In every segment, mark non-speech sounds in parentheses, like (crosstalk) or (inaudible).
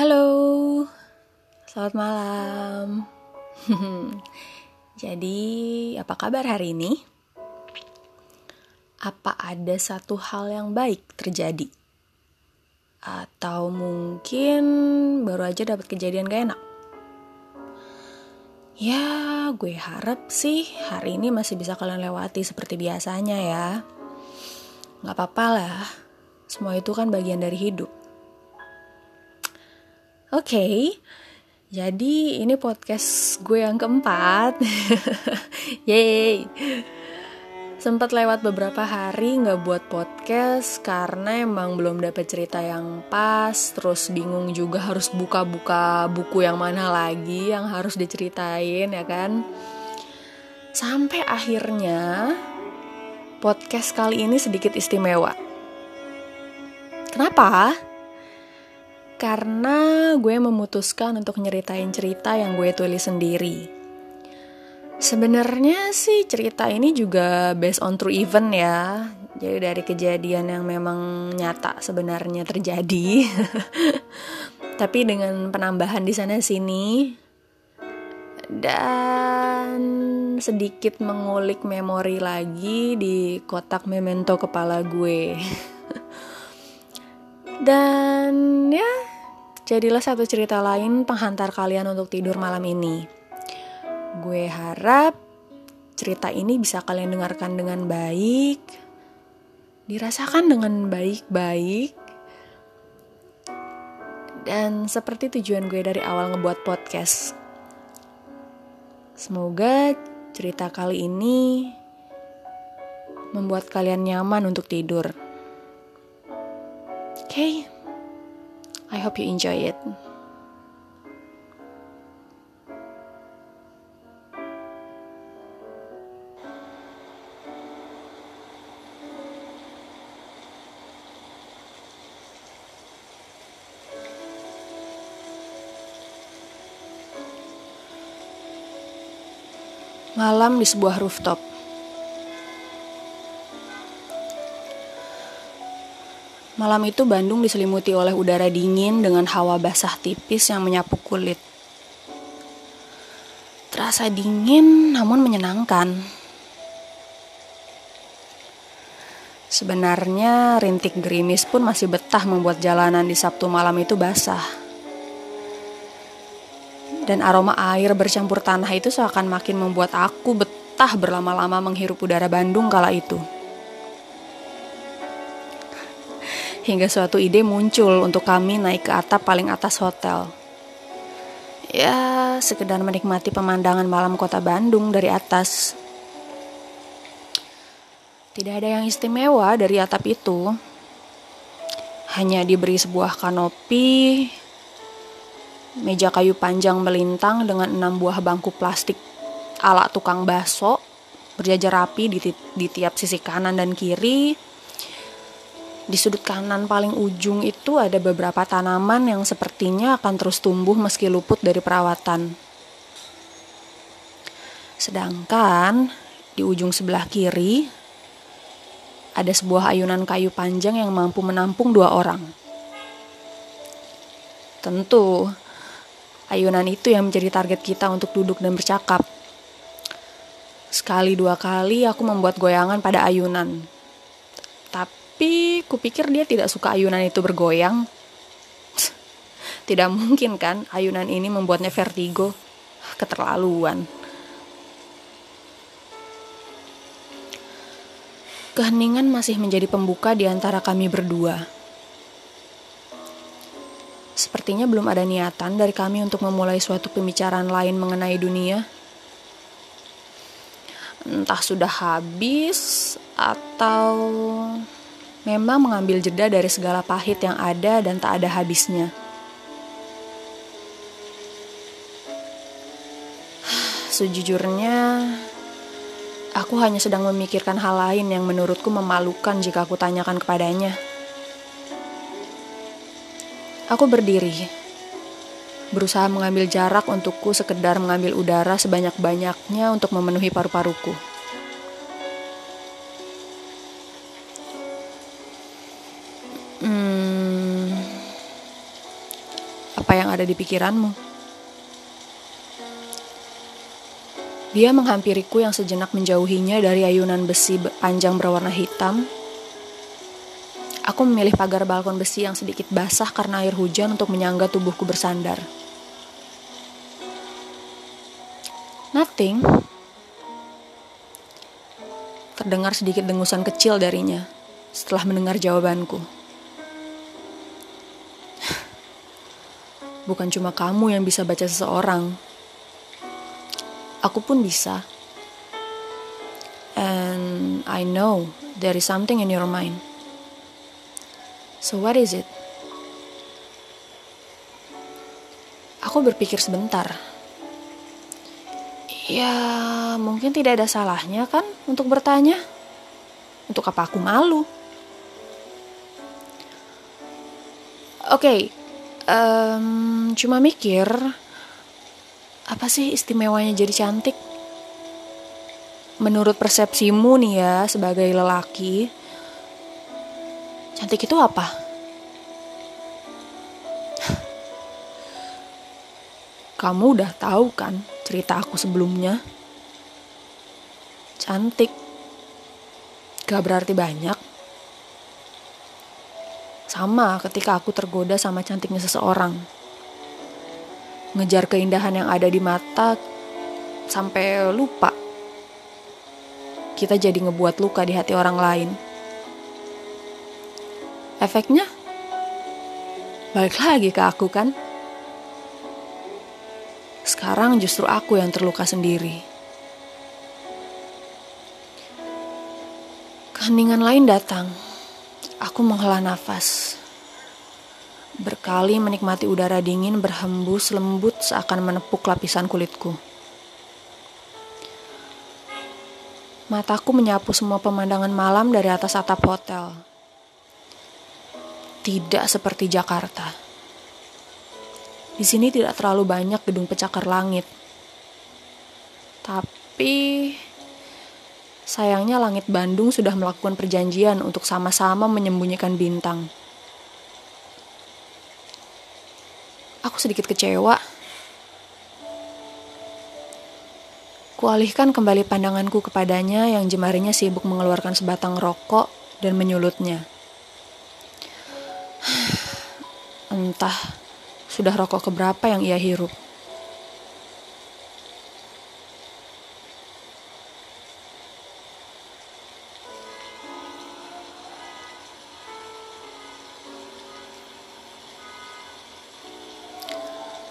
Halo, selamat malam. (laughs) Jadi, apa kabar hari ini? Apa ada satu hal yang baik terjadi? Atau mungkin baru aja dapat kejadian gak enak? Ya, gue harap sih hari ini masih bisa kalian lewati seperti biasanya ya. Gak apa-apa lah, semua itu kan bagian dari hidup. Oke, okay, jadi ini podcast gue yang keempat. (laughs) Yeay. Sempat lewat beberapa hari nggak buat podcast karena emang belum dapet cerita yang pas, terus bingung juga harus buka-buka buku yang mana lagi yang harus diceritain ya kan. Sampai akhirnya podcast kali ini sedikit istimewa. Kenapa? Karena gue memutuskan untuk nyeritain cerita yang gue tulis sendiri. Sebenarnya sih cerita ini juga based on true event ya. Jadi dari kejadian yang memang nyata sebenarnya terjadi. (laughs) Tapi dengan penambahan di sana sini dan sedikit mengulik memori lagi di kotak memento kepala gue. (laughs) dan ya, jadilah satu cerita lain penghantar kalian untuk tidur malam ini. Gue harap cerita ini bisa kalian dengarkan dengan baik, dirasakan dengan baik-baik, dan seperti tujuan gue dari awal ngebuat podcast. Semoga cerita kali ini membuat kalian nyaman untuk tidur. Okay? I hope you enjoy it. Malam di sebuah rooftop. Malam itu Bandung diselimuti oleh udara dingin dengan hawa basah tipis yang menyapu kulit. Terasa dingin namun menyenangkan. Sebenarnya rintik gerimis pun masih betah membuat jalanan di Sabtu malam itu basah dan aroma air bercampur tanah itu seakan makin membuat aku betah berlama-lama menghirup udara Bandung kala itu. Hingga suatu ide muncul untuk kami naik ke atap paling atas hotel. Ya, sekedar menikmati pemandangan malam kota Bandung dari atas. Tidak ada yang istimewa dari atap itu. Hanya diberi sebuah kanopi, meja kayu panjang melintang dengan enam buah bangku plastik ala tukang baso berjajar rapi di, di tiap sisi kanan dan kiri. Di sudut kanan paling ujung itu ada beberapa tanaman yang sepertinya akan terus tumbuh meski luput dari perawatan. Sedangkan di ujung sebelah kiri ada sebuah ayunan kayu panjang yang mampu menampung dua orang. Tentu, ayunan itu yang menjadi target kita untuk duduk dan bercakap. Sekali dua kali aku membuat goyangan pada ayunan. Tapi kupikir dia tidak suka ayunan itu bergoyang. (laughs) Tidak mungkin kan ayunan ini membuatnya vertigo. Keterlaluan. Keheningan masih menjadi pembuka di antara kami berdua. Sepertinya belum ada niatan dari kami untuk memulai suatu pembicaraan lain mengenai dunia. Entah sudah habis atau memang mengambil jeda dari segala pahit yang ada dan tak ada habisnya. (sighs) Sejujurnya, aku hanya sedang memikirkan hal lain yang menurutku memalukan jika aku tanyakan kepadanya. Aku berdiri, berusaha mengambil jarak untukku sekedar mengambil udara sebanyak-banyaknya untuk memenuhi paru-paruku. Ada di pikiranmu. Dia menghampiriku yang sejenak menjauhinya dari ayunan besi panjang berwarna hitam. Aku memilih pagar balkon besi yang sedikit basah karena air hujan untuk menyangga tubuhku bersandar. Nothing. Terdengar sedikit dengusan kecil darinya setelah mendengar jawabanku. Bukan cuma kamu yang bisa baca seseorang. Aku pun bisa. And I know there is something in your mind. So what is it? Aku berpikir sebentar Ya, mungkin tidak ada salahnya kan untuk bertanya. Untuk apa aku malu? Oke, okay, um, cuma mikir apa sih istimewanya jadi cantik? Menurut persepsimu nih ya sebagai lelaki, cantik itu apa? Kamu udah tahu kan cerita aku sebelumnya. Cantik. Gak berarti banyak. Sama ketika aku tergoda sama cantiknya seseorang. Ngejar keindahan yang ada di mata sampai lupa. Kita jadi ngebuat luka di hati orang lain. Efeknya balik lagi ke aku kan? Sekarang justru aku yang terluka sendiri. Keheningan lain datang. Aku menghela nafas. Berkali menikmati udara dingin berhembus lembut seakan menepuk lapisan kulitku. Mataku menyapu semua pemandangan malam dari atas atap hotel. Tidak seperti Jakarta. Di sini tidak terlalu banyak gedung pecakar langit. Tapi sayangnya langit Bandung sudah melakukan perjanjian untuk sama-sama menyembunyikan bintang. Aku sedikit kecewa. Kualihkan kembali pandanganku kepadanya yang jemarinya sibuk mengeluarkan sebatang rokok dan menyulutnya. (sighs) Entah sudah rokok keberapa yang ia hirup.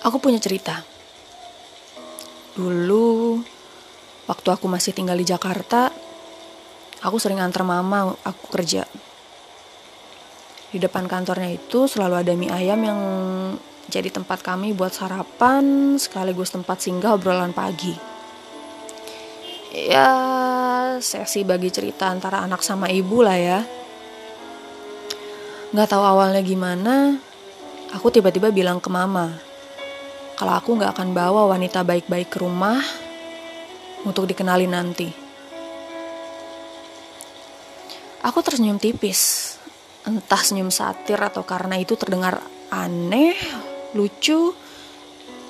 Aku punya cerita. Dulu, waktu aku masih tinggal di Jakarta, aku sering antar mama aku kerja. Di depan kantornya itu selalu ada mie ayam yang jadi tempat kami buat sarapan sekaligus tempat singgah obrolan pagi. Ya, sesi bagi cerita antara anak sama ibu lah ya. Gak tahu awalnya gimana, aku tiba-tiba bilang ke mama, kalau aku gak akan bawa wanita baik-baik ke rumah untuk dikenali nanti. Aku tersenyum tipis, entah senyum satir atau karena itu terdengar aneh lucu,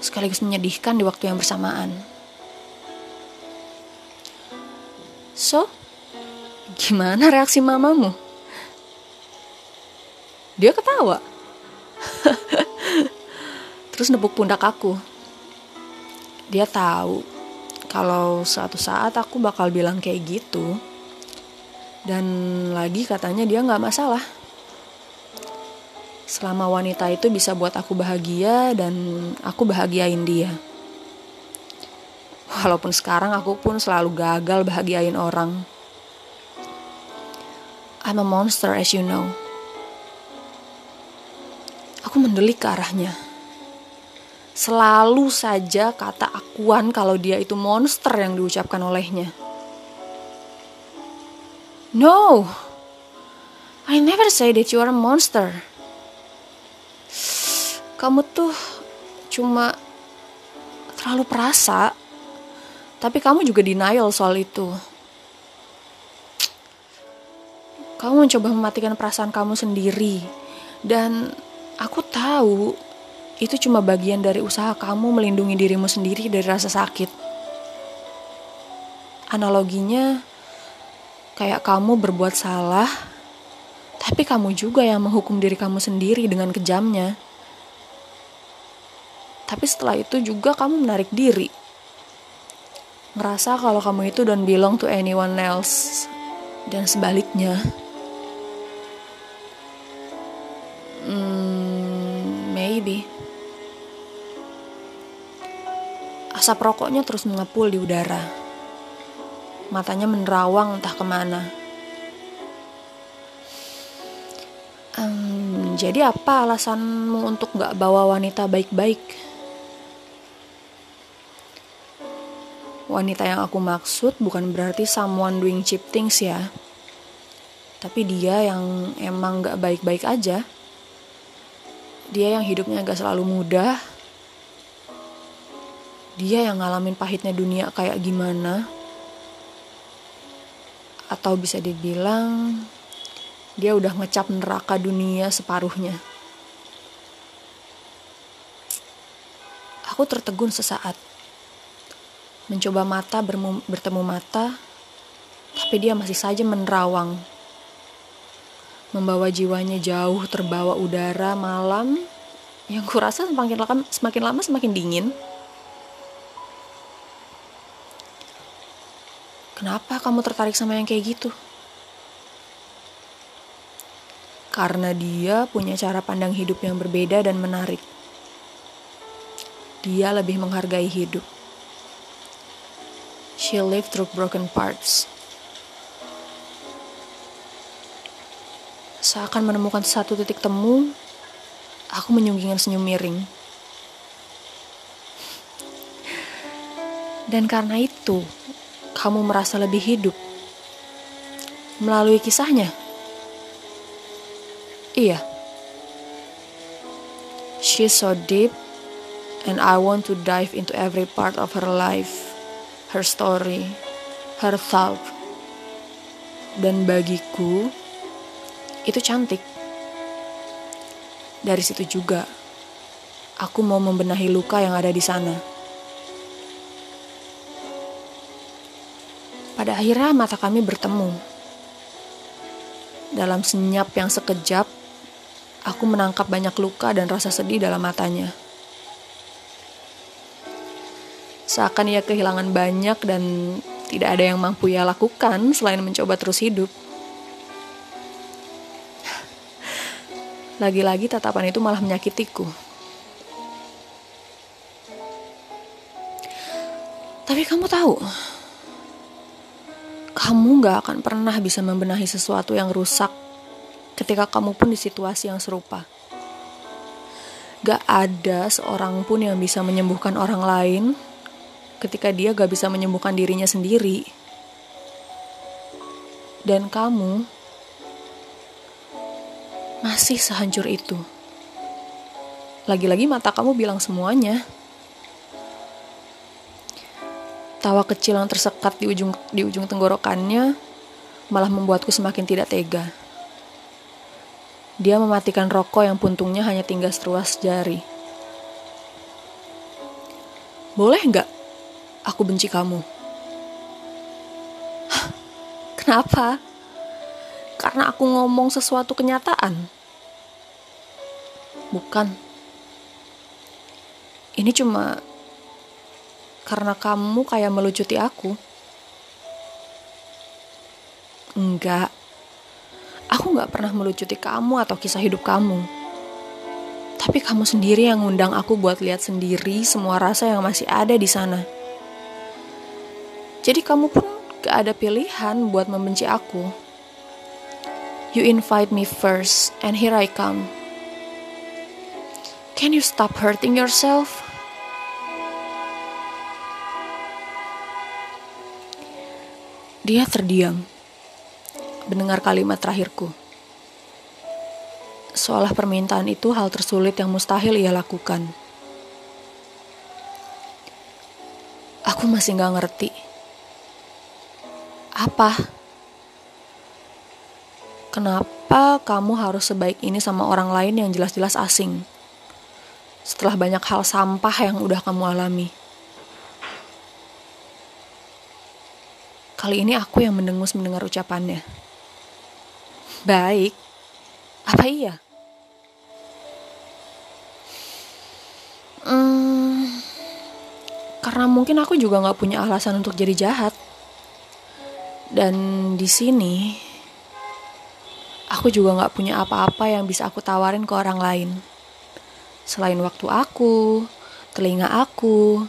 sekaligus menyedihkan di waktu yang bersamaan. So, gimana reaksi mamamu? Dia ketawa. (laughs) Terus nepuk pundak aku. Dia tahu kalau suatu saat aku bakal bilang kayak gitu. Dan lagi katanya dia nggak masalah selama wanita itu bisa buat aku bahagia dan aku bahagiain dia. Walaupun sekarang aku pun selalu gagal bahagiain orang. I'm a monster as you know. Aku mendelik ke arahnya. Selalu saja kata akuan kalau dia itu monster yang diucapkan olehnya. No, I never say that you are a monster. Kamu tuh cuma terlalu perasa tapi kamu juga denial soal itu. Kamu mencoba mematikan perasaan kamu sendiri dan aku tahu itu cuma bagian dari usaha kamu melindungi dirimu sendiri dari rasa sakit. Analoginya, kayak kamu berbuat salah, tapi kamu juga yang menghukum diri kamu sendiri dengan kejamnya. Tapi setelah itu juga kamu menarik diri. Ngerasa kalau kamu itu don't belong to anyone else. Dan sebaliknya. Hmm, maybe. Asap rokoknya terus mengepul di udara. Matanya menerawang entah ke mana. Um, jadi apa alasanmu untuk gak bawa wanita baik-baik? Wanita yang aku maksud bukan berarti someone doing cheap things ya. Tapi dia yang emang gak baik-baik aja. Dia yang hidupnya gak selalu mudah, dia yang ngalamin pahitnya dunia kayak gimana? Atau bisa dibilang dia udah ngecap neraka dunia separuhnya? Aku tertegun sesaat. Mencoba mata bertemu mata tapi dia masih saja menerawang. Membawa jiwanya jauh terbawa udara malam. Yang kurasa semakin lama semakin lama semakin dingin Kenapa kamu tertarik sama yang kayak gitu? Karena dia punya cara pandang hidup yang berbeda dan menarik. Dia lebih menghargai hidup. She lived through broken parts. Seakan menemukan satu titik temu, aku menyunggingkan senyum miring. Dan karena itu, kamu merasa lebih hidup melalui kisahnya. Iya. She's so deep and I want to dive into every part of her life, her story, her thought. Dan bagiku itu cantik. Dari situ juga aku mau membenahi luka yang ada di sana. Pada akhirnya mata kami bertemu. Dalam senyap yang sekejap, aku menangkap banyak luka dan rasa sedih dalam matanya. Seakan ia kehilangan banyak dan tidak ada yang mampu ia lakukan selain mencoba terus hidup. Lagi-lagi tatapan itu malah menyakitiku. Tapi kamu tahu, kamu gak akan pernah bisa membenahi sesuatu yang rusak ketika kamu pun di situasi yang serupa. Gak ada seorang pun yang bisa menyembuhkan orang lain ketika dia gak bisa menyembuhkan dirinya sendiri. Dan kamu masih sehancur itu. Lagi-lagi mata kamu bilang semuanya. Tawa kecil yang tersekat di ujung di ujung tenggorokannya malah membuatku semakin tidak tega. Dia mematikan rokok yang puntungnya hanya tinggal seruas jari. Boleh nggak aku benci kamu? Kenapa? Karena aku ngomong sesuatu kenyataan. Bukan. Ini cuma karena kamu kayak melucuti aku. Enggak. Aku gak pernah melucuti kamu atau kisah hidup kamu. Tapi kamu sendiri yang ngundang aku buat lihat sendiri semua rasa yang masih ada di sana. Jadi kamu pun gak ada pilihan buat membenci aku. You invite me first, and here I come. Can you stop hurting yourself? Dia terdiam, mendengar kalimat terakhirku. Seolah permintaan itu hal tersulit yang mustahil ia lakukan. Aku masih gak ngerti. Apa? Kenapa kamu harus sebaik ini sama orang lain yang jelas-jelas asing? setelah banyak hal sampah yang udah kamu alami. Kali ini aku yang mendengus mendengar ucapannya. Baik, apa iya? Hmm, karena mungkin aku juga nggak punya alasan untuk jadi jahat. Dan di sini, aku juga nggak punya apa-apa yang bisa aku tawarin ke orang lain. Selain waktu aku, telinga aku,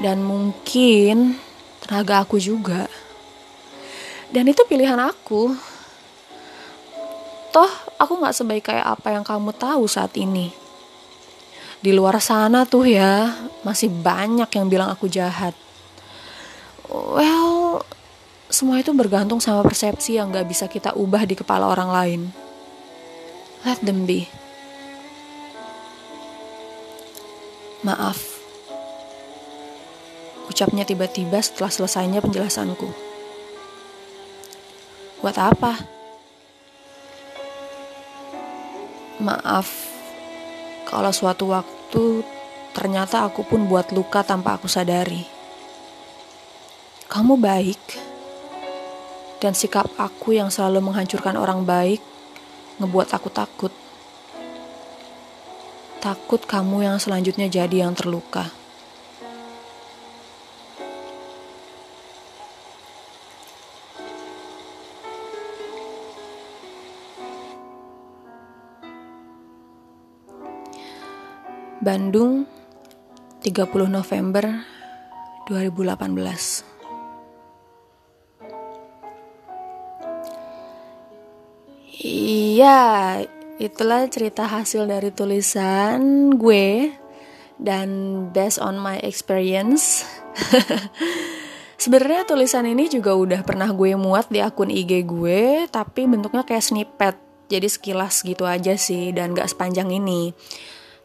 dan mungkin tenaga aku juga. Dan itu pilihan aku. Toh, aku nggak sebaik kayak apa yang kamu tahu saat ini. Di luar sana tuh ya, masih banyak yang bilang aku jahat. Well, semua itu bergantung sama persepsi yang gak bisa kita ubah di kepala orang lain. Let them be. Maaf. Ucapnya tiba-tiba setelah selesainya penjelasanku. Buat apa? Maaf kalau suatu waktu ternyata aku pun buat luka tanpa aku sadari. Kamu baik, dan sikap aku yang selalu menghancurkan orang baik ngebuat aku takut. Takut kamu yang selanjutnya jadi yang terluka. Bandung, 30 November 2018. Iya, itulah cerita hasil dari tulisan gue dan based on my experience. (laughs) Sebenarnya tulisan ini juga udah pernah gue muat di akun IG gue, tapi bentuknya kayak snippet, jadi sekilas gitu aja sih dan gak sepanjang ini.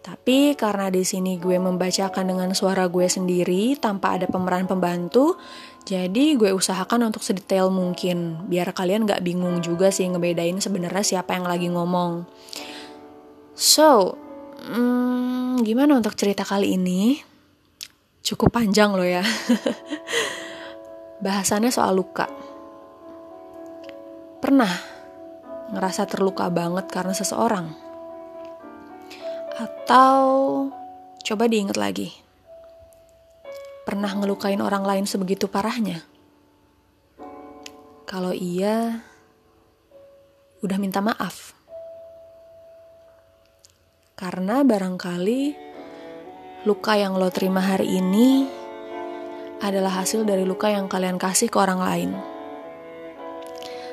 Tapi karena di sini gue membacakan dengan suara gue sendiri tanpa ada pemeran pembantu, jadi gue usahakan untuk sedetail mungkin biar kalian gak bingung juga sih ngebedain sebenarnya siapa yang lagi ngomong. So, hmm, gimana untuk cerita kali ini? Cukup panjang loh ya. (laughs) Bahasannya soal luka. Pernah ngerasa terluka banget karena seseorang? Atau coba diingat lagi. Pernah ngelukain orang lain sebegitu parahnya? Kalau iya, udah minta maaf. Karena barangkali luka yang lo terima hari ini adalah hasil dari luka yang kalian kasih ke orang lain.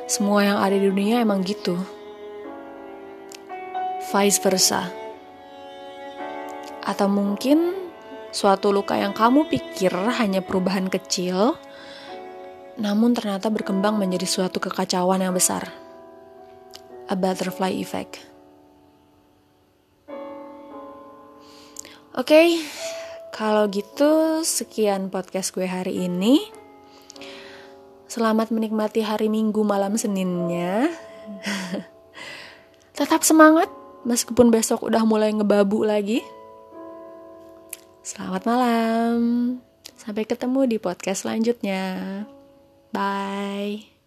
Semua yang ada di dunia emang gitu. Vice versa. Atau mungkin suatu luka yang kamu pikir hanya perubahan kecil, namun ternyata berkembang menjadi suatu kekacauan yang besar. A butterfly effect. Oke, okay, kalau gitu sekian podcast gue hari ini. Selamat menikmati hari Minggu malam Seninnya. (laughs) Tetap semangat meskipun besok udah mulai ngebabu lagi. Selamat malam. Sampai ketemu di podcast selanjutnya. Bye.